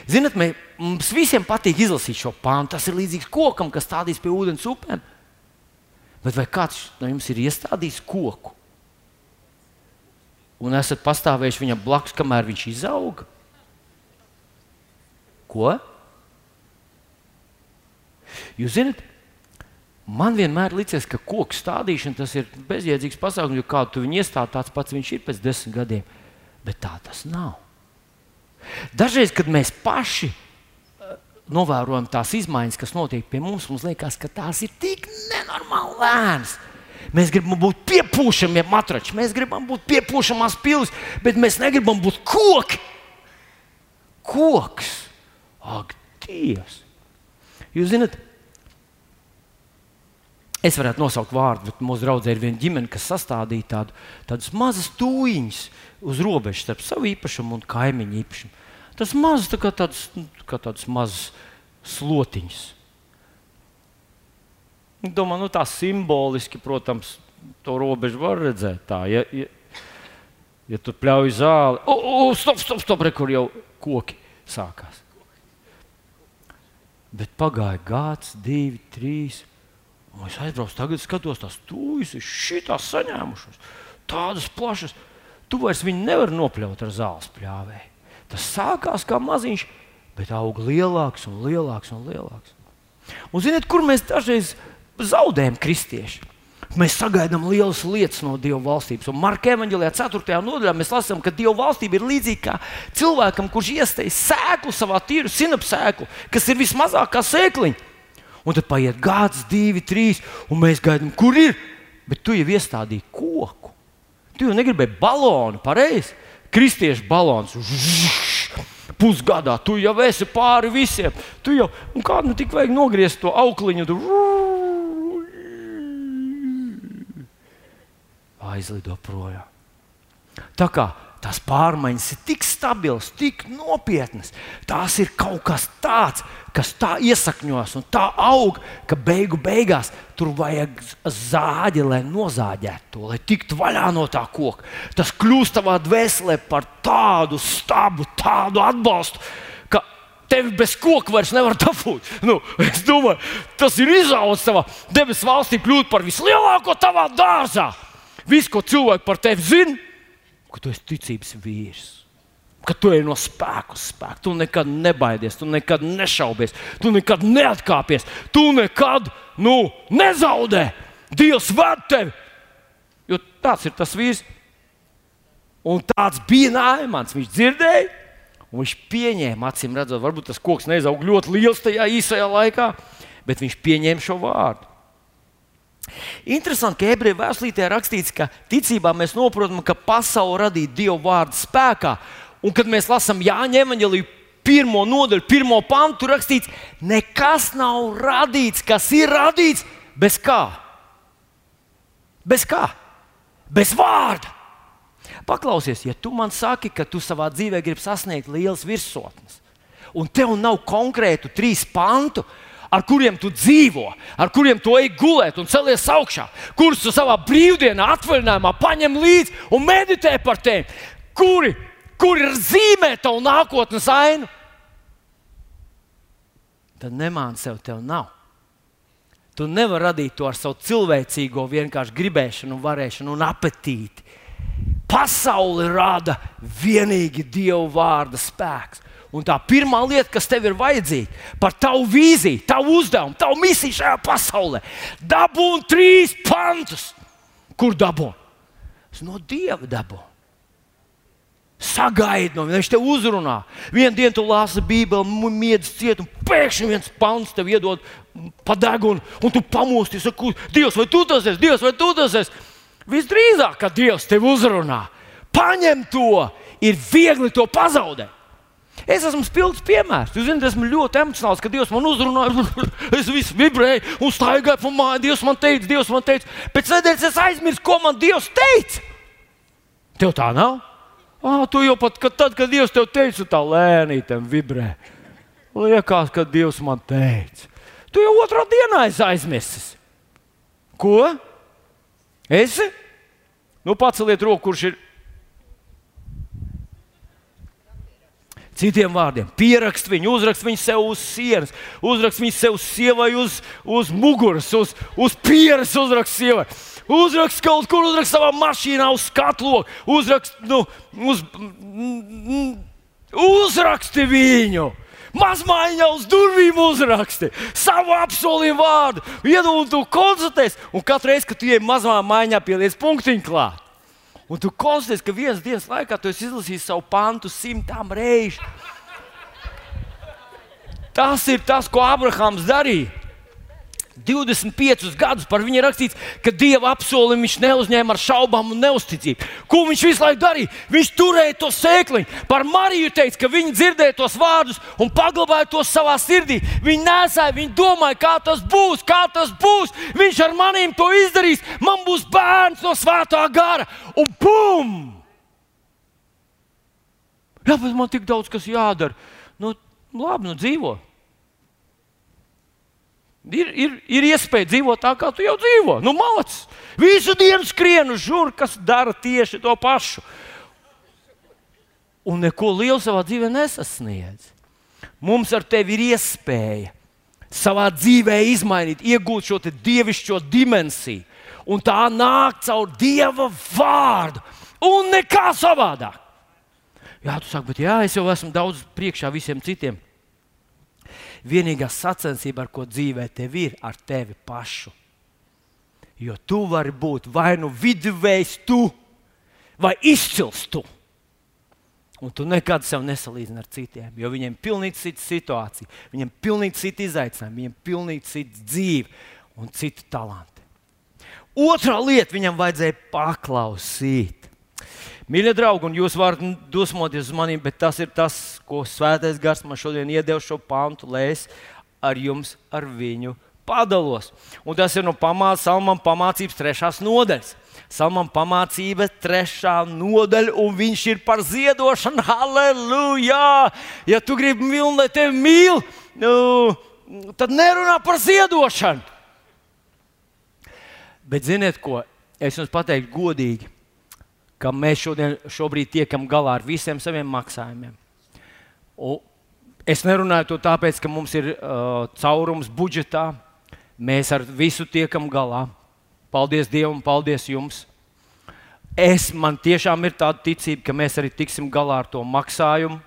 Ziniet, mē, mums visiem patīk izlasīt šo pāntu. Tas ir līdzīgs kokam, kas stādīs pie ūdens upēm. Bet vai kāds no jums ir iestādījis koku? Un esat pastāvējuši viņam blakus, kamēr viņš izauga? Ko? Jūs zināt, man vienmēr liekas, ka koku stādīšana tas ir bezjēdzīgs pasākums, jo kādu tu viņu iestādi, tāds pats viņš ir pēc desmit gadiem. Bet tā tas nav. Dažreiz, kad mēs paši uh, novērojam tās izmaiņas, kas notiek pie mums, mums liekas, ka tās ir tik nenormāli lēnas. Mēs gribam būt piepūšamie matrači, mēs gribam būt piepūšamās pilsētas, bet mēs negribam būt koki. Koks, ak, Dievs! Jūs zināt, Es varētu nosaukt vārdu, bet mūsu draudzē ir viena ģimene, kas sastādīja tādu, tādas mazas tūjiņas uz robežas starp savu īpašumu un kaimiņu īpašumu. Tas mazs, tā kā tāds, nu, kā tāds mazs slotiņš. Domāju, nu, tā simboliski, protams, to robežu var redzēt. Tā, ja, ja, ja tu pļauj zāli, o, o, stop, stop, stop, re, kur jau koki sākās. Bet pagāja gads, divi, trīs. Un es aizbraucu, tagad skatos, tās tūjas ir šitās saņēmušas. Tādas plašas. Tu vairs viņu nevari nopļaut ar zāles pļāvēju. Tas sākās kā maziņš, bet aug lielāks un lielāks un lielāks. Un ziniet, kur mēs dažreiz zaudējam kristieši? Mēs sagaidām lielas lietas no Dieva valstības. Un Marka evanģēlijā 4. nodaļā mēs lasām, ka Dieva valstība ir līdzīga cilvēkam, kurš iesteiz sēklu savā tīru sinapsēklu, kas ir vismazākā sēkliņa. Un tad paiet gads, divi, trīs, un mēs gaidām, kur ir. Bet tu jau iestādīji koku. Tu jau negribēji balonu, pareizi. Kristiešu balons. Pusgadā tu jau esi pāri visiem. Tu jau, kādu nu tik vajag nogriezt to aukliņu? Tu aizlido projām. Tā kā tās pārmaiņas ir tik stabilas, tik nopietnas, tās ir kaut kas tāds, kas tā iesakņos un tā aug, ka beigu beigās tur vajag zāģi, lai nozāģētu to, lai tiktu vaļā no tā koka. Tas kļūst tavā dvēselē par tādu stabu, tādu atbalstu. Tevi bez koka vairs nevar dabūt. Nu, es domāju, tas ir izaugs savā debesu valstī, kļūt par vislielāko tavā dārzā. Viss, ko cilvēki par tevi zina, ka tu esi ticības vīrs. Ka tu ej no spēka uz spēku. Tu nekad nebaidies, tu nekad nešaubies, tu nekad neatkāpies, tu nekad nu, nezaudē. Dievs ved tevi. Jo tāds ir tas vīrs. Un tāds bija Nāmans. Viņš dzirdēja, un viņš pieņēma, acīm redzot, varbūt tas koks neizauga ļoti liels tajā īsajā laikā, bet viņš pieņēma šo vārdu. Interesanti, ka ebreju vēstulītē rakstīts, ka ticībā mēs saprotam, ka pasaule radīta Dieva vārda spēkā. Un kad mēs lasām Jāņa evanģeliju pirmo nodaļu, pirmo pantu, rakstīts, nekas nav radīts, kas ir radīts bez kā? Bez kā? Bez vārda. Paklausies, ja tu man saki, ka tu savā dzīvē gribi sasniegt lielas virsotnes, un tev nav konkrētu trīs pantu, ar kuriem tu dzīvo, ar kuriem tu ej gulēt un celies augšā, kurus tu savā brīvdienā, atvaļinājumā paņem līdzi un meditē par tiem, kuri, kuri zīmē tavu nākotnes ainu. Tad nemāni sev, tev nav. Tu nevari radīt to ar savu cilvēcīgo vienkārši gribēšanu, varēšanu un apetīti. Pasauli rada vienīgi Dieva vārda spēks. Un tā pirmā lieta, kas tev ir vajadzīga par tavu vīziju, tavu uzdevumu, tavu misiju šajā pasaulē, dabūt trīs pantus. Kur dabūt? No Dieva dabūt. Sagaidi no viņa, viņš te uzrunā. Vienu dienu tu lasi Bībeli, miedz ciet, un pēkšņi viens pants tev iedod pa degunu, un tu pamosties, saki, Dievs, vai tu tas esi? Dievs, vai tu tas esi? Visdrīzāk, ka Dievs tevi uzrunā. Paņem to, ir viegli to pazaudēt. Es esmu spilgts piemērs. Jūs zināt, esmu ļoti emocionāls, ka Dievs man uzrunāja. Es visu vibrēju un staigāju pa māju. Dievs man teica, Dievs man teica. Pēc nedēļas es aizmirsu, ko man Dievs teica. Tev tā nav? Ah, tu jau pat kad, tad, kad Dievs tev teica, tā lēnītēm vibrē. Liekas, ka Dievs man teica. Tu jau otrā dienā esi aizmirsis. Ko? Esi? Nu, paceliet roku, kurš ir Citiem vārdiem, pierakst viņu, uzrakst viņu sev uz sienas, uzrakst viņu sev sievai uz, uz muguras, uz, uz pieres, uzrakst sievai. Uzrakst kaut kur, uzrakst savā mašīnā, uz skatu, uzrakst, nu, uz, uzraksti viņu. Mazmaiņā uz durvīm uzraksti savu apsolījumu vārdu, iedod to konsultēs, un katru reizi, kad tu ej mazā maiņā, pieliec punktiņu klāt. Un tu konstatēsi, ka vienas dienas laikā tu izlasīji savu pantu simtām reižu. Tas ir tas, ko Abrahams darīja. 25 gadus par viņu rakstīts, ka Dieva apsolījumu viņš neuzņēma ar šaubām un neusticību. Ko viņš visu laiku darīja? Viņš turēja to sēkliņu. Par Mariju teica, ka viņa dzirdēja tos vārdus un paglabāja tos savā sirdī. Viņa nesāja, viņa domāja, kā tas būs, kā tas būs. Viņš ar maniem to izdarīs. Man būs bērns no svētā gara. Un bum! Jā, bet man tik daudz kas jādara. Nu, labi, nu dzīvo. Ir, ir, ir iespēja dzīvot tā, kā tu jau dzīvo. Nu, malacis. Visu dienu skrienu žur, kas dara tieši to pašu. Un neko lielu savā dzīvē nesasniedz. Mums ar tevi ir iespēja savā dzīvē izmainīt, iegūt šo dievišķo dimensiju. Un tā nāk caur Dieva vārdu. Un nekā savādāk. Jā, tu saki, bet jā, es jau esmu daudz priekšā visiem citiem. Vienīgā sacensība, ar ko dzīvē tev ir, ar tevi pašu. Jo tu vari būt vai nu viduvējs, tu vai izcils tu. Un tu nekad sev nesalīdzini ar citiem, jo viņiem ir pilnīgi cita situācija, viņiem ir pilnīgi cita izaicinājuma, viņiem ir pilnīgi cita dzīve un citi talanti. Otra lieta viņam vajadzēja paklausīt. Mīļie draugi, un jūs varat dusmoties uz maniem, bet tas ir tas, ko Svētais Gars man šodien iedeva šo pantu, lai es ar jums, ar viņu padalos. Un tas ir no pamācības, Salmam pamācības trešās nodaļas. Salmam pamācība trešā nodaļa, un viņš ir par ziedošanu. Halleluja! Ja tu gribi mīlēt, lai tevi mīl, nu, tad nerunā par ziedošanu. Bet ziniet ko? Es jums pateiktu godīgi ka mēs šodien, šobrīd tiekam galā ar visiem saviem maksājumiem. Un es nerunāju to tāpēc, ka mums ir uh, caurums budžetā. Mēs ar visu tiekam galā. Paldies Dievam, paldies jums. Es, man tiešām ir tāda ticība, ka mēs arī tiksim galā ar to maksājumu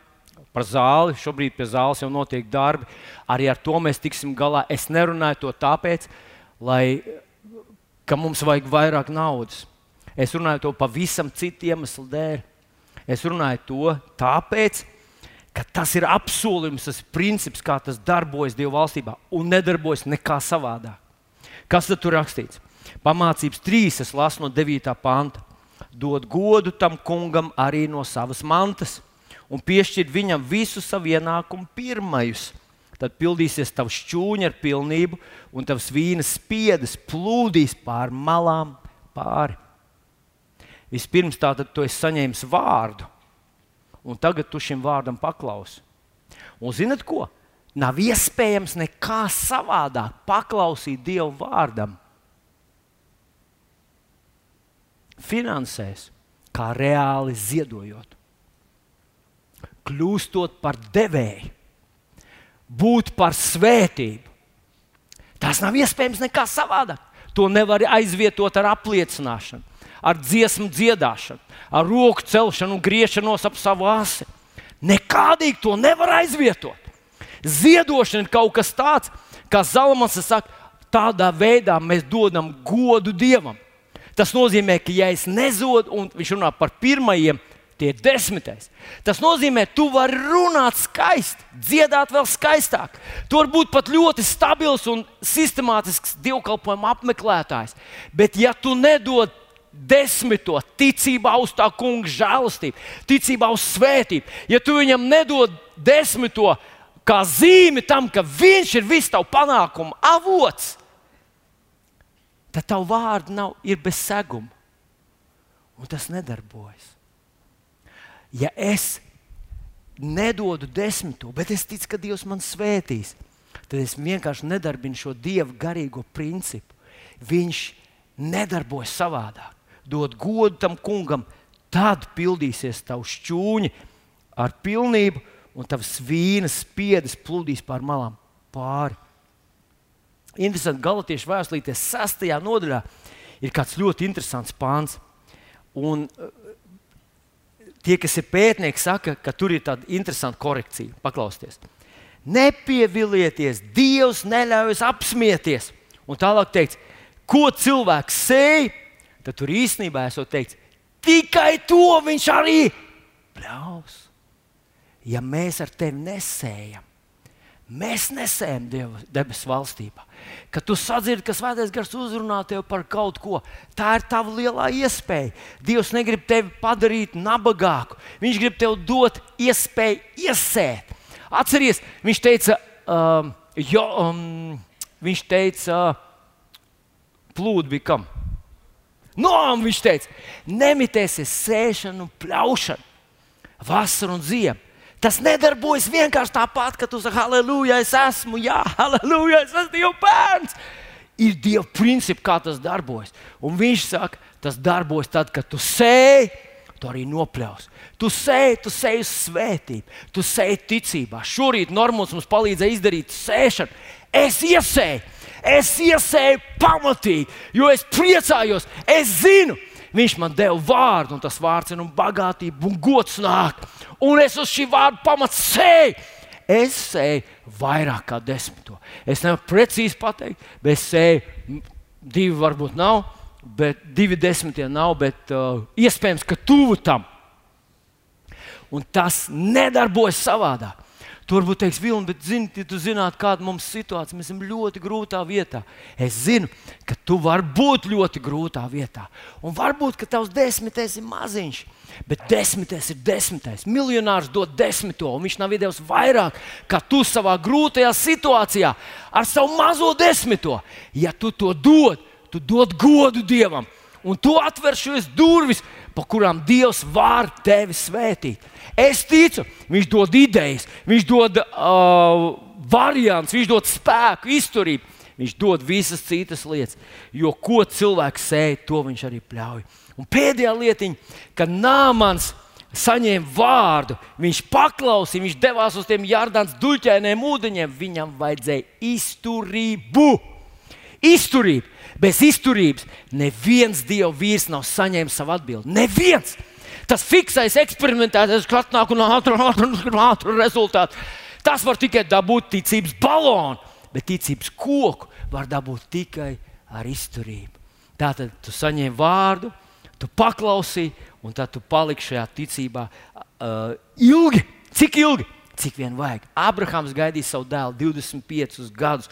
par zāli. Šobrīd pie zāles jau notiek darbi. Arī ar to mēs tiksim galā. Es nerunāju to tāpēc, lai, ka mums vajag vairāk naudas. Es runāju to pavisam citu iemeslu dēļ. Es runāju to tāpēc, ka tas ir apsolījums, tas princips, kā tas darbojas Dieva valstībā un nedarbojas nekā savādāk. Kas tad tur rakstīts? Pamācības trīs, es lasu no 9. panta. Dod godu tam kungam arī no savas mantas un piešķir viņam visu savu ienākumu pirmajus. Tad pildīsies tavs šķūņa ar pilnību, un tavs vīna spiedas plūdīs pār malām pāri. Vispirms tātad tu esi saņēmis vārdu, un tagad tu šim vārdam paklausi. Un zinat ko? Nav iespējams nekā savādāk paklausīt Dieva vārdam. Finansēs, kā reāli ziedojot, kļūstot par devēju, būt par svētību. Tas nav iespējams nekā savādāk. To nevar aizvietot ar apliecināšanu ar dziesmu dziedāšanu, ar roku celšanu un griešanos ap savu asi. Nekādīgi to nevar aizvietot. Ziedošana ir kaut kas tāds, kā Zalamans saka, tādā veidā mēs dodam godu Dievam. Tas nozīmē, ka ja es nezodu, un viņš runā par pirmajiem, tie ir desmitais. Tas nozīmē, ka tu vari runāt skaisti, dziedāt vēl skaistāk. Tu vari būt pat ļoti stabils un sistemātisks dievkalpojuma apmeklētājs. Bet, ja tu nedod desmito ticībā uz tā kunga žēlastību, ticībā uz svētību. Ja tu viņam nedod desmito kā zīmi tam, ka viņš ir visu tavu panākumu avots, tad tavu vārdu nav bez seguma. Un tas nedarbojas. Ja es nedodu desmito, bet es ticu, ka Dievs man svētīs, tad es vienkārši nedarbinu šo Dieva garīgo principu. Viņš nedarbojas savādāk dod godu tam kungam, tad pildīsies tavs šķūņi ar pilnību, un tavs vīnas spiedis plūdīs pār malām pāri. Interesanti, Galatiešu vēstulītē, 6. nodaļā, ir kāds ļoti interesants pāns. Un uh, tie, kas ir pētnieki, saka, ka tur ir tāda interesanta korekcija. Paklausieties, nepievilieties, Dievs neļauj apsmieties. Un tālāk teiks, ko cilvēks sēž, tad tur īstenībā esot teikts, tikai to viņš arī pļaus. Ja mēs ar tevi nesējam, Mēs nesējam Dievu debesu valstībā. Kad tu sadzirdi, ka Svētais Gars uzrunā tevi par kaut ko, tā ir tava lielā iespēja. Dievs negrib tevi padarīt nabagāku. Viņš grib tev dot iespēju iesēt. Atceries, viņš teica, um, jo, um, viņš teica, plūdi bija kam? No, viņš teica, nemitēsies sēšanu un pļaušanu, vasaru un ziemu Tas nedarbojas vienkārši tāpat, ka tu saki, halleluja, es esmu, jā, halleluja, es esmu Dieva bērns. Ir Dieva principi, kā tas darbojas. Un viņš saka, tas darbojas tad, kad tu sēji, tu arī nopļaus. Tu sēji, tu sēji uz svētību, tu sēji ticībā. Šorīt Normons mums palīdzēja izdarīt sēšanu. Es iesēju, es iesēju pamatīgi, jo es priecājos, es zinu, Viņš man deva vārdu, un tas vārds ir un bagātība un gods nāk. Un es uz šī vārda pamatu sēju. Es sēju vairāk kā desmito. Es nevaru precīzi pateikt, bet es sēju divi, varbūt nav, bet divi desmitie nav, bet uh, iespējams, ka tuvu tam. Un tas nedarbojas savādāk. Tu varbūt teiksi, Vilni, bet zini, ja tu zinātu, kāda mums ir situācija, mēs esam ļoti grūtā vietā. Es zinu, ka tu vari būt ļoti grūtā vietā. Un varbūt, ka tavs desmitais ir maziņš, bet desmitais ir desmitais. Miljonārs dod desmito, un viņš nav iedevis vairāk, kā tu savā grūtajā situācijā ar savu mazo desmito. Ja tu to dod, tu dod godu Dievam, un tu atver šīs durvis, pa kurām Dievs var tevi svētīt. Es ticu, viņš dod idejas, viņš dod uh, variants, viņš dod spēku, izturību. Viņš dod visas citas lietas, jo ko cilvēks sēž, to viņš arī pļauj. Un pēdējā lietiņa, kad Nāmans saņēma vārdu, viņš paklausīja, viņš devās uz tiem jardāns duļķainiem ūdeņiem, viņam vajadzēja izturību. Izturību. Bez izturības neviens dieva vīrs nav saņēmis savu atbildību. Neviens! Tas fiksais, eksperimentētais, kas atnāk un ātri, ātri, ātri rezultātu. Tas var tikai dabūt ticības balonu, bet ticības koku var dabūt tikai ar izturību. Tātad tu saņēmi vārdu, tu paklausīji, un tad tu paliksi šajā ticībā uh, ilgi. Cik ilgi? Cik vien vajag. Abrahams gaidīja savu dēlu 25 gadus.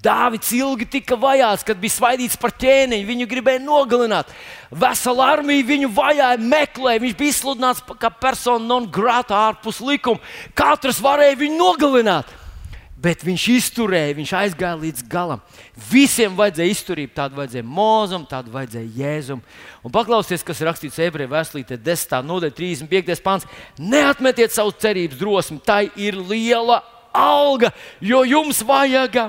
Dāvids ilgi tika vajāts, kad bija svaidīts par ķēniņu. Viņu gribēja nogalināt. Vesela armija viņu vajāja, meklēja. Viņš bija izsludināts kā persona non grata ārpus likuma. Katrs varēja viņu nogalināt bet viņš izturēja, viņš aizgāja līdz galam. Visiem vajadzēja izturību, tādu vajadzēja mūzam, tādu vajadzēja jēzum. Un paklausieties, kas rakstīts ebreju vēstulītē, 10. nodaļa, 35. pāns. Neatmetiet savu cerības drosmi, tai ir liela alga, jo jums vajag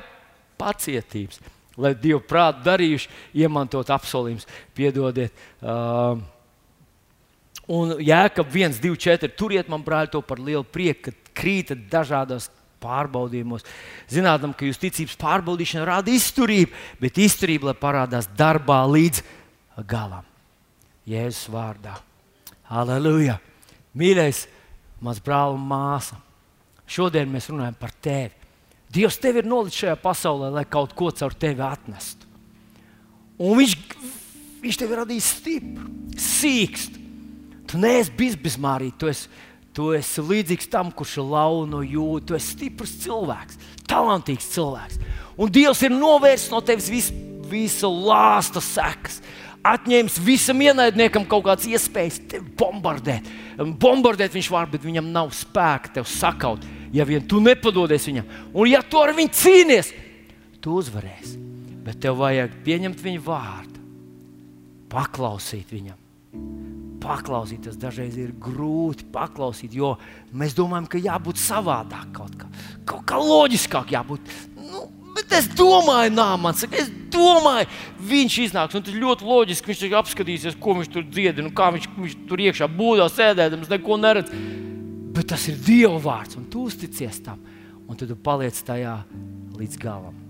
pacietības. Lai Dievu prātu darījuši, iemantot apsolījumus, piedodiet. Uh, un Jēkab 1, 2, 4. Turiet man, brāļi, to par lielu prieku, ka krītat dažādos pārbaudījumos. Zinām, ka jūsu ticības pārbaudīšana rada izturību, bet izturība, parādās darbā līdz galam. Jēzus vārdā. Aleluja! Mīļais, mans brāl un māsa, šodien mēs runājam par tevi. Dievs tevi ir nolicis šajā pasaulē, lai kaut ko caur tevi atnestu. Un viņš, viņš tevi radīs stipru, sīkstu. Tu neesi bizmārīts, tu esi Tu esi līdzīgs tam, kurš ir launa jūtas. Tu esi stiprs cilvēks, talantīgs cilvēks. Un Dievs ir novērsis no tevis visu, visu lāsta sekas. Atņēmis visam ienaidniekam kaut kādas iespējas tevi bombardēt. Bombardēt viņš var, bet viņam nav spēka tevi sakaut, ja vien tu nepadodies viņam. Un ja tu ar viņu cīnies, tu uzvarēsi. Bet tev vajag pieņemt viņa vārdu, paklausīt viņam paklausīt. Tas dažreiz ir grūti paklausīt, jo mēs domājam, ka jābūt savādāk, kaut kā, kaut kā loģiskāk jābūt. Nu, bet es domāju, nā, man saka, es domāju, viņš iznāks. Tas ļoti loģiski. Viņš apskatīsies, ko viņš tur dzied, un kā viņš, viņš tur iekšā būdā sēdēdams, neko neredz. Bet tas ir Dieva vārds, un tu uzticies tam, un tu paliec tajā līdz galam.